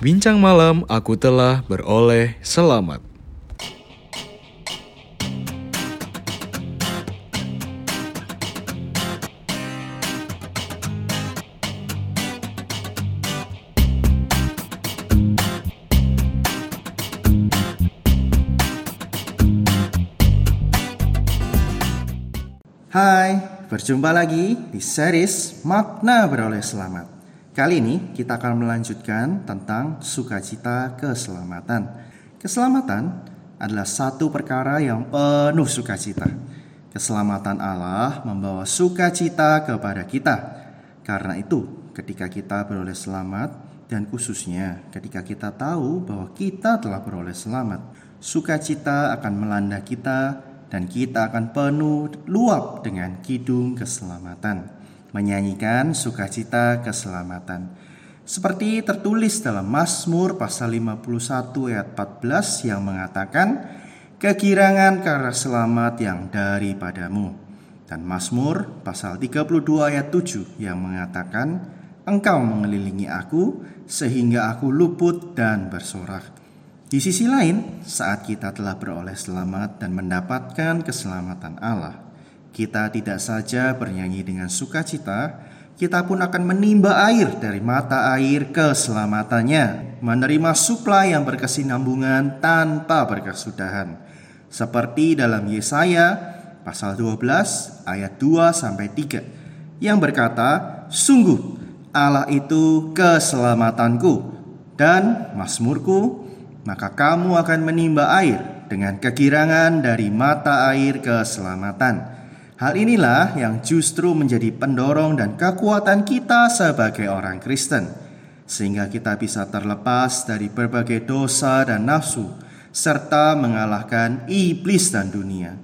Bincang malam aku telah beroleh selamat. Hai, berjumpa lagi di series Makna Beroleh Selamat. Kali ini kita akan melanjutkan tentang sukacita keselamatan. Keselamatan adalah satu perkara yang penuh sukacita. Keselamatan Allah membawa sukacita kepada kita. Karena itu, ketika kita beroleh selamat dan khususnya ketika kita tahu bahwa kita telah beroleh selamat, sukacita akan melanda kita dan kita akan penuh luap dengan kidung keselamatan, menyanyikan sukacita keselamatan. Seperti tertulis dalam Mazmur pasal 51 ayat 14 yang mengatakan, kegirangan karena selamat yang daripadamu. Dan Mazmur pasal 32 ayat 7 yang mengatakan, engkau mengelilingi aku sehingga aku luput dan bersorak. Di sisi lain, saat kita telah beroleh selamat dan mendapatkan keselamatan Allah, kita tidak saja bernyanyi dengan sukacita, kita pun akan menimba air dari mata air keselamatannya, menerima suplai yang berkesinambungan tanpa berkesudahan. Seperti dalam Yesaya pasal 12 ayat 2 sampai 3 yang berkata, "Sungguh Allah itu keselamatanku dan masmurku maka kamu akan menimba air dengan kegirangan dari mata air keselamatan. Hal inilah yang justru menjadi pendorong dan kekuatan kita sebagai orang Kristen, sehingga kita bisa terlepas dari berbagai dosa dan nafsu, serta mengalahkan iblis dan dunia.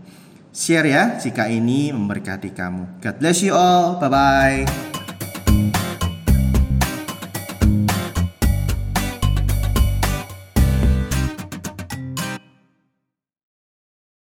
Share ya jika ini memberkati kamu. God bless you all. Bye bye.